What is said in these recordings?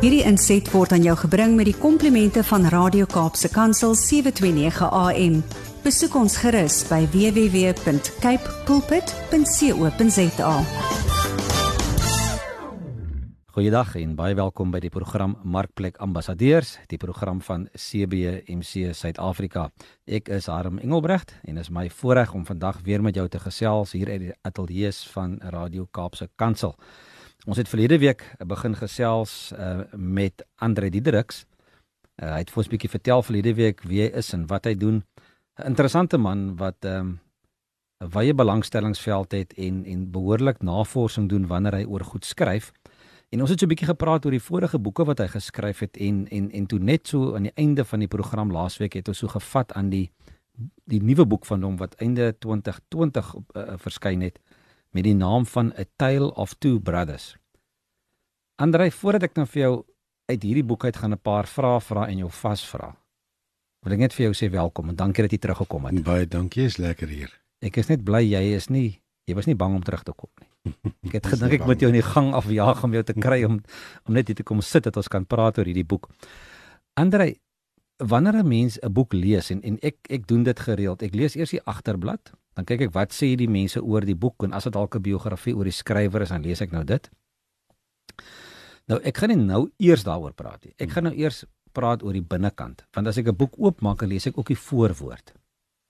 Hierdie inset word aan jou gebring met die komplimente van Radio Kaapse Kansel 729 AM. Besoek ons gerus by www.cape pulpit.co.za. Goeiedag en baie welkom by die program Markplek Ambassadeurs, die program van CBMC Suid-Afrika. Ek is Harm Engelbrecht en is my voorreg om vandag weer met jou te gesels hier uit die ateljee van Radio Kaapse Kansel. Ons het verlede week begin gesels uh, met Andre Diedericks. Uh, hy het vir ons 'n bietjie vertel verlede week wie hy is en wat hy doen. 'n Interessante man wat ehm, 'n um, wye belangstellingsveld het en en behoorlik navorsing doen wanneer hy oor goed skryf. En ons het so 'n bietjie gepraat oor die vorige boeke wat hy geskryf het en en en toe net so aan die einde van die program laasweek het ons so gevat aan die die nuwe boek van hom wat einde 2020 uh, verskyn het met die naam van A Tale of Two Brothers. Andrei, voordat ek nou vir jou uit hierdie boek uit gaan 'n paar vrae vra en jou vasvra. Wil ek net vir jou sê welkom en dankie dat jy teruggekom het. Baie dankie, is lekker hier. Ek is net bly jy is nie jy was nie bang om terug te kom nie. Ek het gedink ek moet jou in die gang afjaag om jou te kry om om net hier te kom sit dat ons kan praat oor hierdie boek. Andrei, wanneer 'n mens 'n boek lees en en ek ek doen dit gereeld. Ek lees eers die agterblad, dan kyk ek wat sê die mense oor die boek en as dit dalk 'n biografie oor die skrywer is, dan lees ek nou dit. Nou ek gaan nie nou eers daaroor praat nie. Ek gaan nou eers praat oor die binnekant, want as ek 'n boek oopmaak, lees ek ook die voorwoord.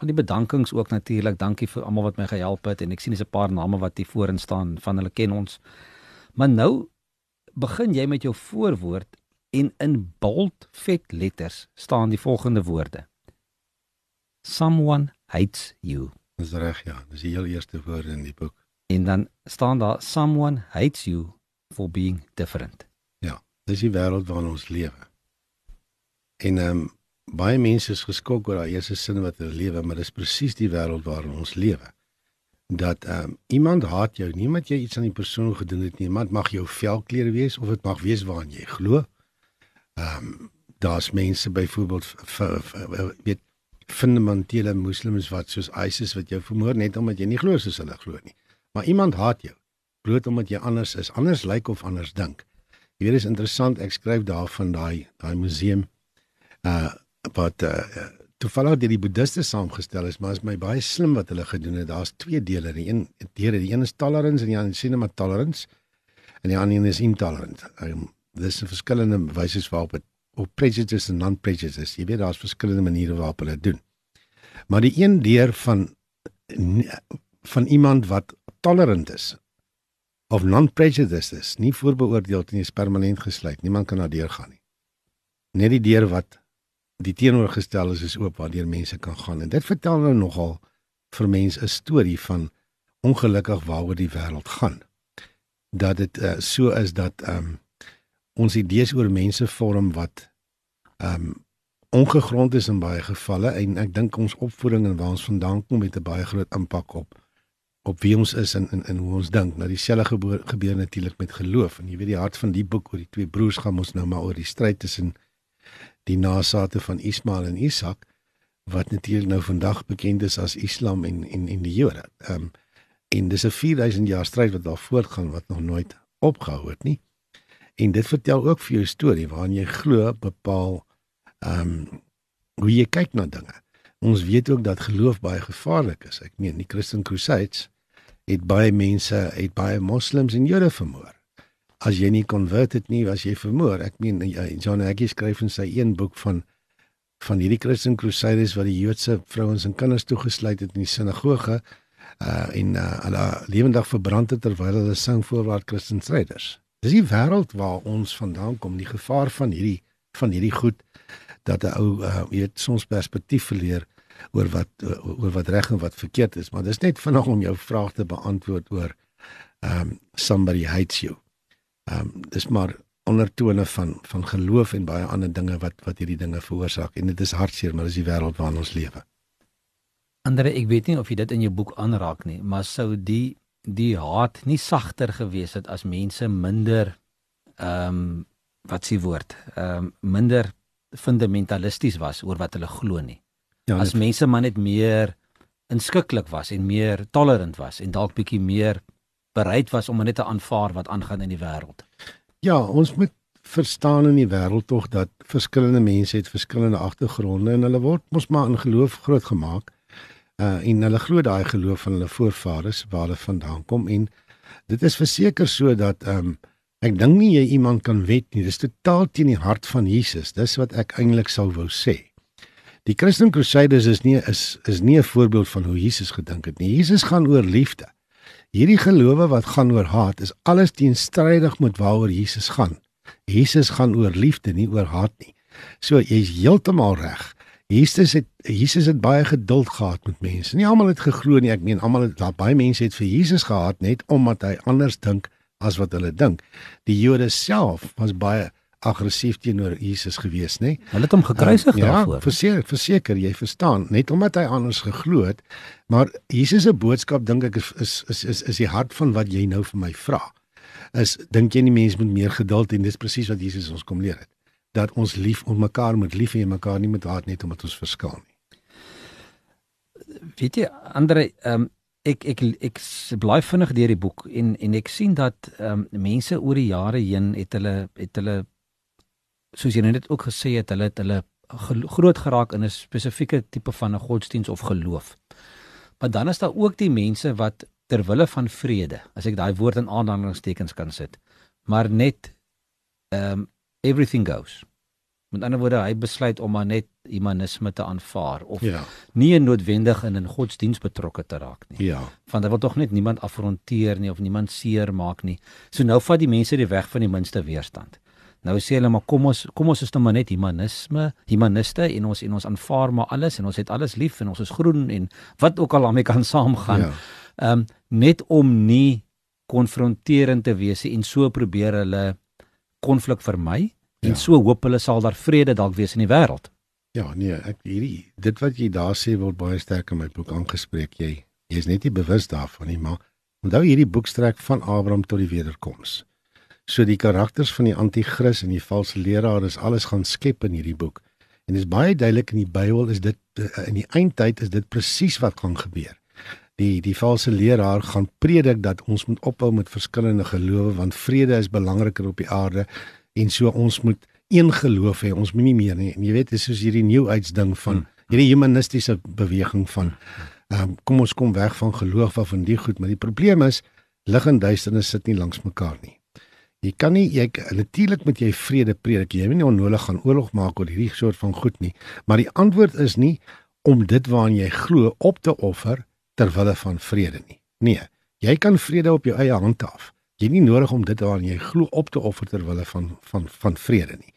En die bedankings ook natuurlik. Dankie vir almal wat my gehelp het en ek sien dis 'n paar name wat hier voorin staan van hulle ken ons. Maar nou begin jy met jou voorwoord en in bold vet letters staan die volgende woorde. Someone hates you. Dis reg ja, dis die heel eerste woord in die boek. En dan staan daar someone hates you for being different. Ja, dis die wêreld waarin ons lewe. En ehm um, baie mense is geskok oor daai eerste sin wat hulle lewe, maar dis presies die wêreld waarin ons lewe. Dat ehm um, iemand haat jou nie omdat jy iets aan die persoon gedoen het nie, iemand mag jou velkleur wees of dit mag wees waaraan jy glo. Ehm um, daar's mense byvoorbeeld weet fundamentele moslems wat soos ISIS wat jou vermoor net omdat jy nie glo soos hulle glo nie. Maar iemand haat jou bloot omdat jy anders is, anders lyk like of anders dink. Jy weet dit is interessant, ek skryf daarvan daai daai museum uh wat uh, toevallig deur die boeddiste saamgestel is, maar is my baie slim wat hulle gedoen het. Daar's twee dele. Die een deur die een is tolerance en die ander cinema tolerance en die ander een is intolerant. Um, dis 'n verskillende wyse waarop dit op prejudice en non-prejudice. Jy weet daar's verskillende maniere waarop hulle doen. Maar die een deur van van iemand wat tolerant is of non-prejudice is, nie voorbeoordeeld nie, is permanent gesluit. Niemand kan daardeur gaan nie. Net die deur wat die teenoorgestel is is oop waardeur mense kan gaan en dit vertel nou nogal vir mense 'n storie van ongelukkig waaroor die wêreld gaan dat dit uh, so is dat um, ons idees oor mense vorm wat um ongegrond is in baie gevalle en ek dink ons opvoeding en waar ons vandaan kom het 'n baie groot impak op op wie ons is en en, en hoe ons dink. Nou dieselfde gebeur, gebeur natuurlik met geloof en jy weet die hart van die boek oor die twee broers gaan ons nou maar oor die stryd tussen die nasate van Ismael en Isak wat natuurlik nou vandag bekend is as Islam en en en die Jode. Ehm um, en dis 'n 4000 jaar stryd wat daar voortgaan wat nog nooit opgehou het nie. En dit vertel ook vir jou storie waarin jy glo bepaal ehm um, hoe jy kyk na dinge. Ons weet ook dat geloof baie gevaarlik is. Ek meen die Christian Crusades het baie mense, het baie moslems en Jode vermoor as jy nie converted nie, was jy vermoor. Ek meen John Hagee skryf in sy een boek van van hierdie Christian Crusaders wat die Joodse vrouens en kinders toegesluit het in die sinagoge uh en uh, hulle lewendig verbrand het terwyl hulle sing voorwaarts Christen stryders. Dis die wêreld waar ons vandaan kom, die gevaar van hierdie van hierdie goed dat 'n ou uh weet soms perspektief verleer oor wat oor wat reg en wat verkeerd is, maar dis net vinnig om jou vraag te beantwoord oor um somebody hates you. Um, dis maar ondertone van van geloof en baie ander dinge wat wat hierdie dinge veroorsaak en dit is hartseer maar dis die wêreld waarin ons lewe. Andere ek weet nie of jy dit in jou boek aanraak nie, maar sou die die haat nie sagter gewees het as mense minder ehm um, wat s'ie woord ehm um, minder fundamentalisties was oor wat hulle glo nie. Ja, as mense maar net meer inskikkelik was en meer tolerant was en dalk bietjie meer bereid was om net te aanvaar wat aangaan in die wêreld. Ja, ons moet verstaan in die wêreld tog dat verskillende mense het verskillende agtergronde en hulle word mos maar in geloof grootgemaak. Uh en hulle glo daai geloof van hulle voorvaders waar hulle vandaan kom en dit is verseker so dat ehm um, ek dink nie jy iemand kan wet nie. Dis totaal teen die hart van Jesus. Dis wat ek eintlik sou wou sê. Die Christian Crusaders is nie is is nie 'n voorbeeld van hoe Jesus gedink het nie. Jesus gaan oor liefde. Hierdie gelowe wat gaan oor haat is alles teenstrydig met waaroor Jesus gaan. Jesus gaan oor liefde, nie oor haat nie. So jy's heeltemal reg. Jesus het Jesus het baie geduld gehad met mense. Nie almal het geglo nie. Ek meen almal het baie mense het vir Jesus gehaat net omdat hy anders dink as wat hulle dink. Die Jode self was baie aggressief teenoor Jesus gewees, nê? Hulle het hom gekruisig um, ja, daarvoor. Ja, verseker, verseker, jy verstaan, net omdat hy anders geglo het, maar Jesus se boodskap dink ek is is is is is die hart van wat jy nou vir my vra. Is dink jy nie mense moet meer geduld en dis presies wat Jesus ons kom leer het dat ons lief ons mekaar moet lief hê en mekaar nie met haat net omdat ons verskil nie. Weet jy ander ehm um, ek ek ek bly vinnig deur die boek en en ek sien dat ehm um, mense oor die jare heen het hulle het hulle soos jy net ook gesê het, hulle het hulle groot geraak in 'n spesifieke tipe van 'n godsdiens of geloof. Maar dan is daar ook die mense wat ter wille van vrede, as ek daai woord in aanhalingstekens kan sit, maar net um everything goes. Met ander woorde, hy besluit om maar net humanisme te aanvaar of ja. nie noodwendig in 'n godsdiens betrokke te raak nie. Ja. Want hy wil tog net niemand afronteer nie of niemand seer maak nie. So nou vat die mense die weg van die minste weerstand. Nou sê hulle maar kom ons kom ons is nou maar net humanisme, humaniste en ons en ons aanvaar maar alles en ons het alles lief en ons is groen en wat ook al daarmee kan saamgaan. Ja. Ehm ja. um, net om nie konfronterend te wees en so probeer hulle konflik vermy en ja. so hoop hulle sal daar vrede dalk wees in die wêreld. Ja, nee, ek hierdie dit wat jy daar sê word baie sterk in my boek aangespreek. Jy jy's net nie bewus daarvan nie, maar onthou hierdie boek strek van Abraham tot die wederkoms. So die karakters van die anti-kris en die valse leraar is alles gaan skep in hierdie boek. En dit is baie duidelik in die Bybel is dit in die eindtyd is dit presies wat gaan gebeur. Die die valse leraar gaan predik dat ons moet ophou met verskillende gelowe want vrede is belangriker op die aarde en so ons moet een geloof hê, ons moenie meer nie. En jy weet dis soos hierdie new age ding van hmm. hierdie humanistiese beweging van um, kom ons kom weg van geloof af van die goed, maar die probleem is lig en duisternis sit nie langs mekaar nie. Jy kan nie jy natuurlik moet jy vrede predik. Jy moet nie onnodig gaan oorlog maak oor hierdie soort van goed nie. Maar die antwoord is nie om dit waaraan jy glo op te offer ter wille van vrede nie. Nee, jy kan vrede op jou eie hand af. Jy het nie nodig om dit waaraan jy glo op te offer ter wille van van van vrede nie.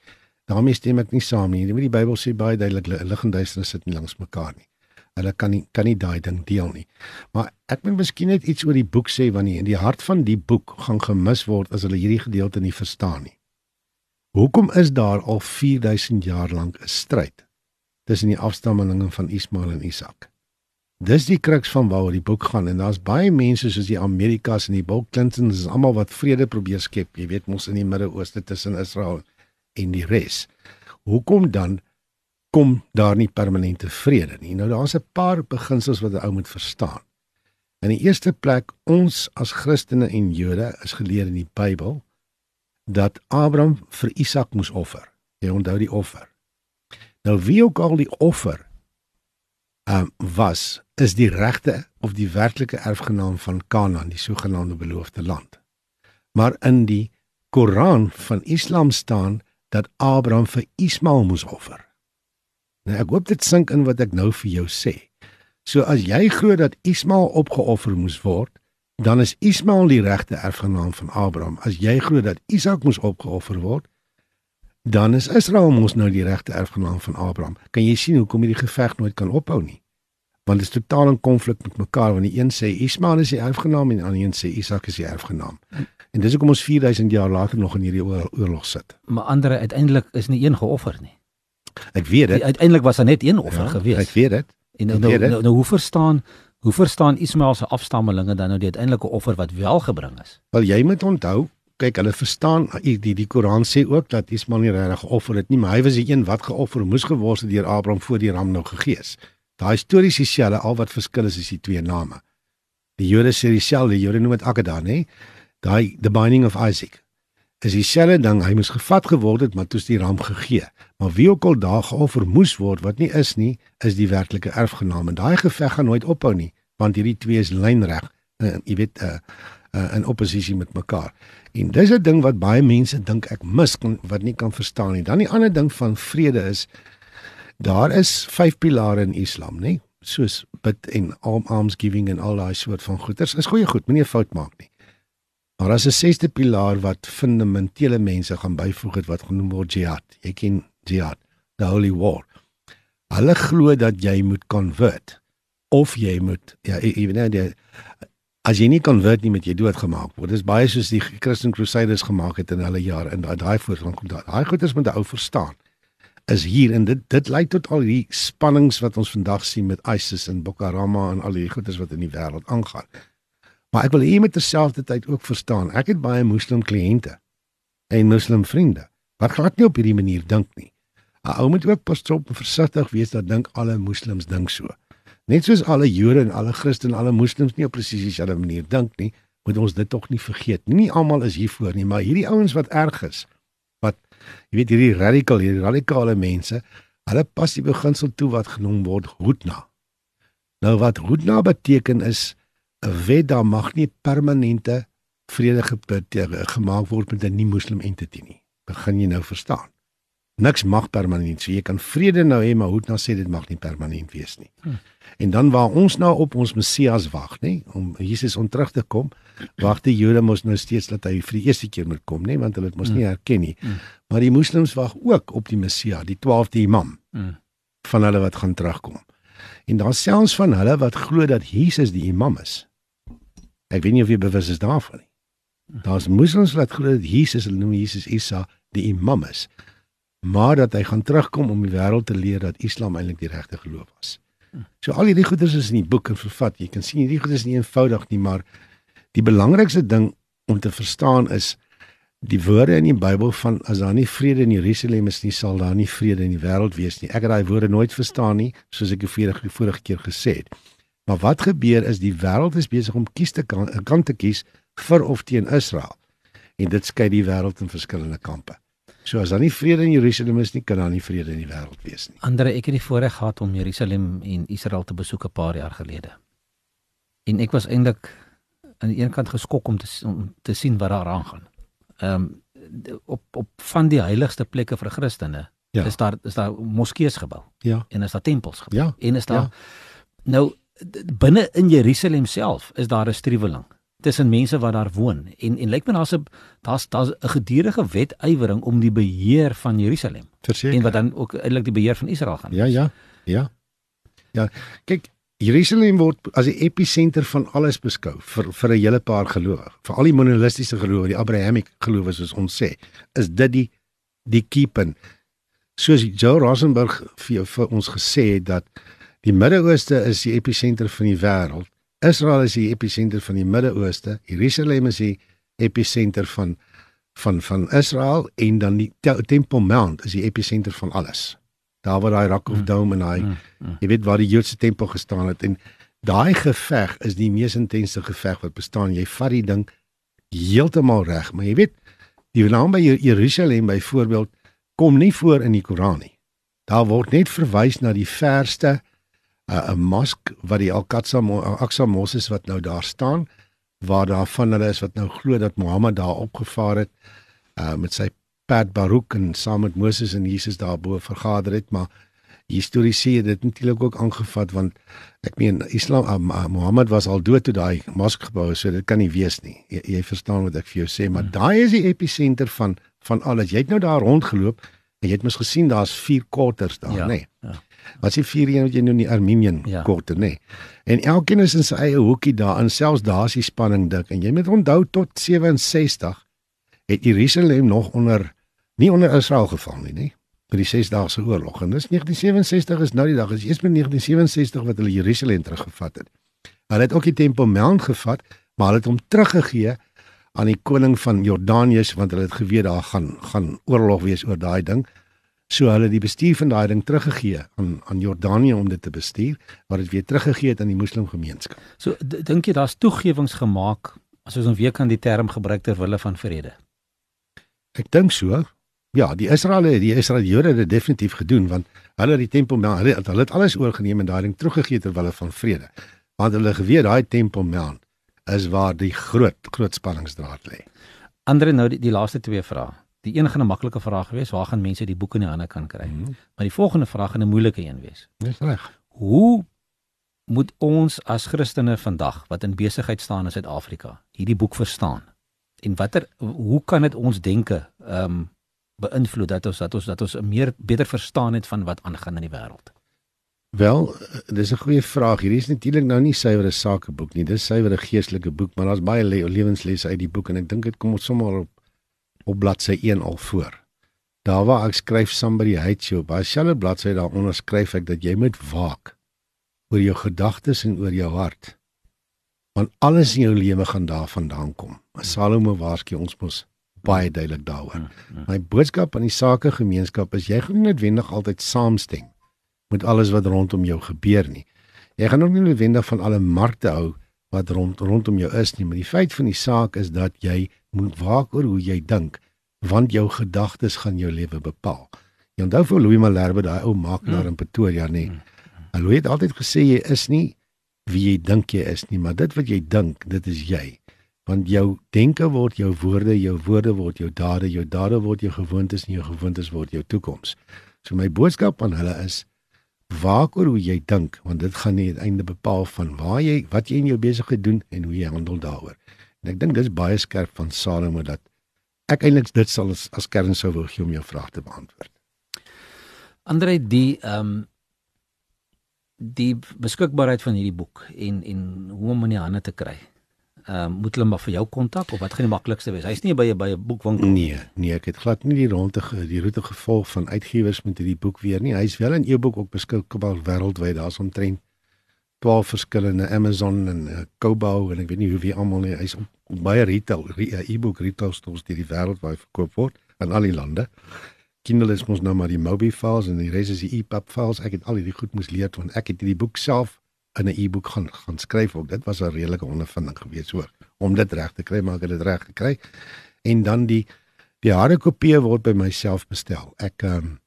daarmee stem ek nie saam nie. Die Bybel sê baie duidelik lig en duisternis sit nie langs mekaar nie. Hulle kan nie kan nie daai ding deel nie. Maar ek moet miskien net iets oor die boek sê want in die hart van die boek gaan gemis word as hulle hierdie gedeelte nie verstaan nie. Hoekom is daar al 4000 jaar lank 'n stryd tussen die afstammelinge van Ismael en Isak? Dis die kruks van waaroor die boek gaan en daar's baie mense soos die Amerikas en die Bill Clintons is almal wat vrede probeer skep, jy weet mos in die Midde-Ooste tussen Israel en die res. Hoekom dan kom daar nie permanente vrede nie. Nou daar's 'n paar beginsels wat 'n ou moet verstaan. In die eerste plek, ons as Christene en Jode is geleer in die Bybel dat Abraham vir Isak moes offer. Jy onthou die offer. Nou wie ook al die offer um, was, is die regte of die werklike erfgenaam van Kanaan, die sogenaamde beloofde land. Maar in die Koran van Islam staan dat Abraham vir Ismael moes offer. Nou ek hoop dit sink in wat ek nou vir jou sê. So as jy glo dat Ismael opgeoffer moes word, dan is Ismael die regte erfgenaam van Abraham. As jy glo dat Isak moes opgeoffer word, dan is Israel mos nou die regte erfgenaam van Abraham. Kan jy sien hoekom hierdie geveg nooit kan ophou nie? Want dit is totaal in konflik met mekaar want die een sê Ismael is die erfgenaam en die ander een sê Isak is die erfgenaam. En dis hoekom ons 4000 jaar later nog in hierdie oorlog sit. Maar ander uiteindelik is nie een geoffer nie. Ek weet dit. Uiteindelik was daar net een offer ja, gewees. Ek weet dit. En nou nou, nou nou hoe verstaan hoe verstaan Ismael se afstammelinge dan nou die uiteindelike offer wat wel gebring is? Wel jy moet onthou, kyk hulle verstaan die die, die Koran sê ook dat Ismael nie regtig geoffer het nie, maar hy was die een wat geoffer moes geword het deur Abraham voor die ram nou gegee is. Daai stories dieselfde, al wat verskil is is die twee name. Die Jode sê dieselfde, die Jode noem dit Akedah, nê? Daai the binding of Isaac. is dieselfde ding, hy moes gevat geword het, maar toe is die ram gegee. Maar wie ook al daar geoffer moes word wat nie is nie, is die werklike erfgenaam en daai geveg gaan nooit ophou nie, want hierdie twee is lynreg, uh, jy weet, uh, uh, in oppositie met mekaar. En dis 'n ding wat baie mense dink ek mis wat nie kan verstaan nie. Dan die ander ding van vrede is daar is vyf pilare in Islam, nê? Soos bid en almsgiving en al daai soort van goeders. Is goeie goed, moenie fout maak nie. Maar as 'n sesde pilaar wat fundamentele mense gaan byvoeg het wat genoem word jihad. Jy ken jihad, the holy war. Hulle glo dat jy moet convert of jy moet ja, even nou die as jy nie convert nie met jy doodgemaak word. Dis baie soos die Christian Crusaders gemaak het in hulle jare en daai daai voorsprong kom daar. Daai goeders moet ou verstaan. Is hier en dit dit lei tot al hierdie spannings wat ons vandag sien met ISIS en Boko Haram en al die goeders wat in die wêreld aangaan. Maar ek wil hê met terselfdertyd ook verstaan. Ek het baie moslim kliënte en moslim vriende wat glad nie op hierdie manier dink nie. 'n Ou moet ook pas op versigtig wees dat dink alle moslems dink so. Net soos alle Jode en alle Christene en alle moslems nie op presies dieselfde manier dink nie, moet ons dit tog nie vergeet nie. Nie almal is hiervoor nie, maar hierdie ouens wat erg is, wat jy weet hierdie radikale, hierdie radikale mense, hulle pas die beginsel toe wat genoem word hudna. Nou wat hudna beteken is 'n wet daar mag nie permanente vrede gemaak word met 'n nie-moslim entity nie. Begin jy nou verstaan? Niks mag permanent. So jy kan vrede nou hê, maar hoe nou sê dit mag nie permanent wees nie. Hmm. En dan waar ons nou op ons Messias wag, nê, om Jesus om terug te kom, wag die Jode mos nou steeds dat hy vir die eerste keer moet kom, nê, want hulle het mos hmm. nie herken nie. Hmm. Maar die moslems wag ook op die Messias, die 12de imam. Hmm. van hulle wat gaan terugkom. En daar selfs van hulle wat glo dat Jesus die imam is. Ek weet nie of jy bewus is daarvan nie. Daar's moslems wat glo dat Jesus, hulle noem Jesus Isa, die imam is. Maar dat hy gaan terugkom om die wêreld te leer dat Islam eintlik die regte geloof was. So al hierdie goeders is in die boek en vervat. Jy kan sien hierdie goeders is nie eenvoudig nie, maar die belangrikste ding om te verstaan is die woorde in die Bybel van as daar nie vrede in Jerusalem is nie, sal daar nie vrede in die wêreld wees nie. Ek het daai woorde nooit verstaan nie, soos ek die vorige vorige keer gesê het. Maar wat gebeur is die wêreld is besig om kies te kan, kan te kies vir of teen Israel. En dit skei die wêreld in verskillende kampe. So as daar nie vrede in Jerusalem is nie, kan daar nie vrede in die wêreld wees nie. Andre, ek het die voorreg gehad om Jerusalem en Israel te besoek 'n paar jaar gelede. En ek was eintlik aan die een kant geskok om te om te sien wat daar aangaan. Ehm um, op op van die heiligste plekke vir Christene ja. is daar is daar moskeeë gebou. Ja. En is daar tempels gebou. Ja. En is daar ja. nou binne in Jerusalem self is daar 'n struweling tussen mense wat daar woon en en lyk my daar's 'n daar's daar's 'n gedurende wetywering om die beheer van Jerusalem Verseker. en wat dan ook eintlik die beheer van Israel gaan. Ja, ja. Ja. Ja, kyk, Jerusalem word as die episenter van alles beskou vir vir 'n hele paar gelowe. Vir al die monolistiese gelowe, die Abrahamic gelowe soos ons sê, is dit die die keepen. Soos Joe Rosenberg vir, vir ons gesê het dat Die Midde-Ooste is die episenter van die wêreld. Israel is die episenter van die Midde-Ooste. Jerusalem is die episenter van van van Israel en dan die Temple Mount is die episenter van alles. Daar waar daai Rock of mm. Dome en daai mm, mm. jy weet waar die Joodse tempel gestaan het en daai geveg is die mees intense geveg wat bestaan. Jy vat die ding heeltemal reg, maar jy weet die naam by Jerusalem byvoorbeeld kom nie voor in die Koran nie. Daar word net verwys na die verste 'n mosk wat die Al-Aqsa Aqsa Moses wat nou daar staan waar daar van hulle is wat nou glo dat Mohammed daar opgevaar het uh met sy pad Baruch en saam met Moses en Jesus daarbo vergader het maar histories sê dit natuurlik ook aangevat want ek meen Islam uh, Mohammed was al dood toe daai mosk gebou is so dit kan nie wees nie jy, jy verstaan wat ek vir jou sê maar hmm. daai is die episenter van van alles jy het nou daar rondgeloop en jy het mos gesien daar's vier quarters daar ja, nê nee. ja. Wat is vier een wat jy nou die Armenian ja. korte nê. Nee. En elkeen is in sy eie hoekie daar en selfs daar is die spanning dik en jy moet onthou tot 67 het Jerusalem nog onder nie onder Israel geval nie nê vir die 6 dae se oorlog en dis 1967 is nou die dag is eers met 1967 wat hulle Jerusalem teruggevat het. Hulle het ook die Tempel Mount gevat, maar hulle het hom teruggegee aan die koning van Jordanië want hulle het geweet daar gaan gaan oorlog wees oor daai ding. So hulle die bestuur van daai ding teruggegee aan aan Jordanië om dit te bestuur, wat dit weer teruggegee het aan die moslimgemeenskap. So dink jy daar's toegewings gemaak as ons nou weer kan die term gebruik ter wille van vrede? Ek dink so. Ja, die Israeliete, die Israeliete Jode het dit definitief gedoen want hulle het die tempelmount, hulle, hulle het alles oorgeneem en daai ding teruggegee ter wille van vrede. Want hulle geweet daai tempelmount is waar die groot groot spanningsdraad lê. Andre nou die, die laaste twee vrae. Die een gaan 'n maklike vraag wees, waar gaan mense die boek in die hande kan kry? Mm -hmm. Maar die volgende vraag gaan 'n moeilike een wees. Dis reg. Hoe moet ons as Christene vandag wat in besigheid staan in Suid-Afrika hierdie boek verstaan? En watter hoe kan dit ons denke ehm um, beïnvloed dat ons dat ons dat ons meer beter verstaan het van wat aangaan in die wêreld? Wel, dis 'n goeie vraag. Hierdie is natuurlik nou nie suiwer 'n sakeboek nie. Dis suiwer 'n geestelike boek, maar daar's baie le lewenslesse uit die boek en ek dink dit kom ons sommer op op bladsy 1 al voor. Daar waar ek skryf somebody hates you, by selfe bladsy daaronder skryf ek dat jy moet waak oor jou gedagtes en oor jou hart. Want alles in jou lewe gaan daarvandaan kom. Salomo waarsku ons mos baie duidelik daaroor. Mm, mm. My boodskap aan die sakegemeenskap is jy gaan nie noodwendig altyd saamstem met alles wat rondom jou gebeur nie. Jy gaan ook nie noodwendig van alle markte hou wat rond rondom jou is nie, maar die feit van die saak is dat jy moet waak oor hoe jy dink, want jou gedagtes gaan jou lewe bepaal. Jy onthou vir Louis Malherbe, daai ou makelaar mm. in Pretoria, nê? Hy het altyd gesê jy is nie wie jy dink jy is nie, maar dit wat jy dink, dit is jy want jou denke word jou woorde, jou woorde word jou dade, jou dade word jou gewoontes en jou gewoontes word jou toekoms. So my boodskap aan hulle is waak oor hoe jy dink want dit gaan nie uiteindelik bepaal van waar jy wat jy in jou besigheid doen en hoe jy handel daaroor. En ek dink dis baie skerp van Salomo dat ek eintlik dit sal as, as kern sou wil gee om jou vraag te beantwoord. Andre die ehm um, die beskikbaarheid van hierdie boek en en hoe om in die hande te kry ehm uh, moet hulle maar vir jou kontak of wat gaan die maklikste wees? Hy's nie by 'n by 'n boekwinkel nie. Nee, nee, ek het glad nie die ronde die roete gevolg van uitgewers met hierdie boek weer nie. Hy's wel in e-boek ook beskikbaar wêreldwyd. Daar's omtrent 12 verskillende Amazon en uh, Kobo en ek weet nie hoe wie almal nie. Hy's op, op baie retail eh, e-book retail stores deur die wêreld waar hy verkoop word in al die lande. Kindle is mos nou maar die Mobi files en die res is die EPUB files. Ek het al hierdie goed moes leer want ek het hierdie boek self in 'n e-boek gaan gaan skryf ook. Dit was 'n redelike ondervinding geweest hoor om dit reg te kry, maar ek het dit reg gekry. En dan die die harde kopieë word by myself bestel. Ek ehm um,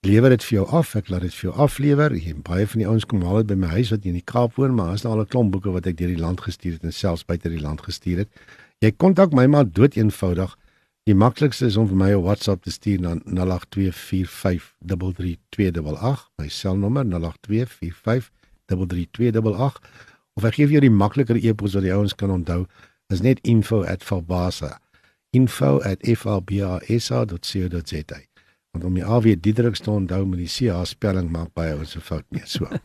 lewer dit vir jou af. Ek laat dit vir jou aflewer. Hier baie van die ouens kom haal dit by my huis wat in die Kaap woon, maar as daar al 'n klomp boeke wat ek deur die land gestuur het en selfs buite die land gestuur het. Jy kontak my maar dood eenvoudig. Die maklikste is om vir my 'n WhatsApp te stuur na 0824533288. My selnommer 082453 3388 of ek gee vir jou die makliker e-pos wat die ouens kan onthou is net info@falbasa info@flbasa.co.za want om die AW Diederik te onthou met die CH spelling maak baie ouens 'n fout nie so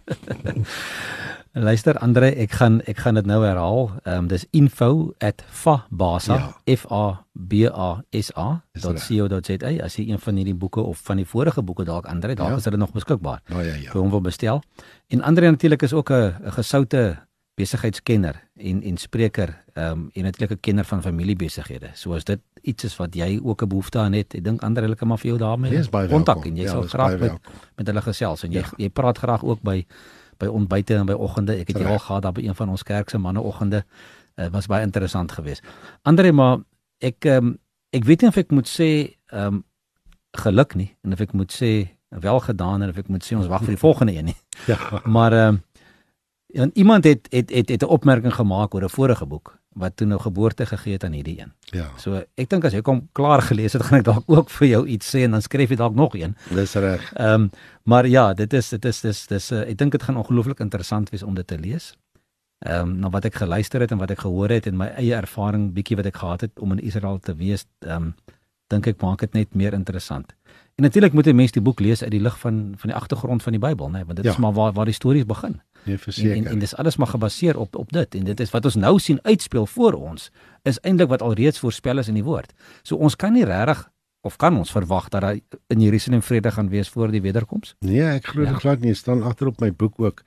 Luister Andre, ek gaan ek gaan dit nou herhaal. Ehm um, dis info@fabasa ja. f a b a s a.co.za. As jy een van hierdie boeke of van die vorige boeke dalk Andre, dalk ja. is hulle nog beskikbaar. Ja ja ja. Vir hom wil bestel. En Andre natuurlik is ook 'n gesoute besigheidskenner en en spreker ehm um, en natuurlik 'n kenner van familiebesighede. So as dit iets is wat jy ook 'n behoefte aan het, ek dink Andre hulle kan maar vir jou daarmee kontak en jy ja, sal graag met, met hulle gesels en jy ja. jy praat graag ook by by ontbyte en by oggende. Ek het jou al gehad daar by een van ons kerk se manneoggende. Dit uh, was baie interessant geweest. Andre, maar ek um, ek weet nie of ek moet sê ehm um, geluk nie en of ek moet sê wel gedaan en of ek moet sê ons wag vir die volgende een nie. Ja. Maar ehm um, iemand het het het het 'n opmerking gemaak oor 'n vorige boek wat toe nou geboorte gegee het aan hierdie een. Ja. So ek dink as jy kom klaar gelees het, gaan ek dalk ook vir jou iets sê en dan skryf jy dalk nog een. Dis reg. Ehm um, maar ja, dit is dit is dis dis uh, ek dink dit gaan ongelooflik interessant wees om dit te lees. Ehm um, nou wat ek geluister het en wat ek gehoor het en my eie ervaring bietjie wat ek gehad het om in Israel te wees, ehm um, dink ek maak dit net meer interessant. En natuurlik moet 'n mens die boek lees uit die lig van van die agtergrond van die Bybel, né, nee, want dit ja. is maar waar waar die stories begin. Nee, verseker. En, en, en dis alles maar gebaseer op op dit en dit is wat ons nou sien uitspeel voor ons is eintlik wat alreeds voorspel is in die woord. So ons kan nie regtig of kan ons verwag dat daar in Jerusalem vrede gaan wees voor die wederkoms? Nee, ek glo dit ja. glad nie. Dit staan agter op my boek ook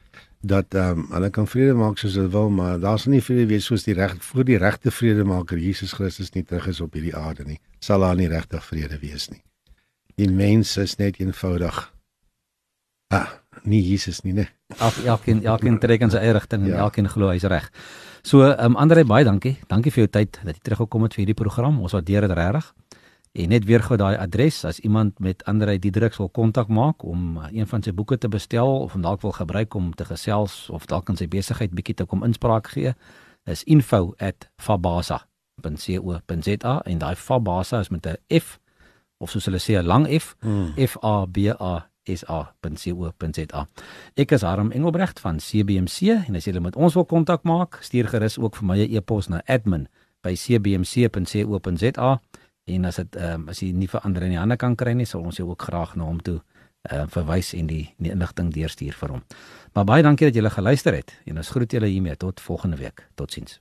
dat ehm um, hulle kan vrede maak soos hulle wil, maar daar sal nie vrede wees soos die reg voor die regte vredemaker Jesus Christus nie terug is op hierdie aarde nie. Sal daar nie regtig vrede wees nie. Die mense is net eenvoudig ah, nie Jesus nie, nee. Elk elkeen elkeen trek in sy eie rigting en ja. elkeen glo hy's reg. So, ehm um, Andre baie dankie. Dankie vir jou tyd dat jy teruggekom het vir hierdie program. Ons waardeer dit regtig. En net weer gou daai adres as iemand met Andre Diedriks wil kontak maak om uh, een van sy boeke te bestel of om dalk wil gebruik om te gesels of dalk in sy besigheid bietjie te kom inspraak gee, is info@fabasa.co.za en daai Fabasa is met 'n F of soos hulle sê 'n lang F, hmm. F A B A sa.co.za. Ek is Harm Engelbrecht van CBMC en as jy met ons wil kontak maak, stuur gerus ook vir my 'n e-pos na admin@cbmc.co.za en as dit um, as jy nie verander in die hande kan kry nie, sal ons jou ook graag na hom toe uh, verwys en die, die inligting deurstuur vir hom. Maar baie dankie dat julle geluister het en ons groet julle hiermee tot volgende week. Totsiens.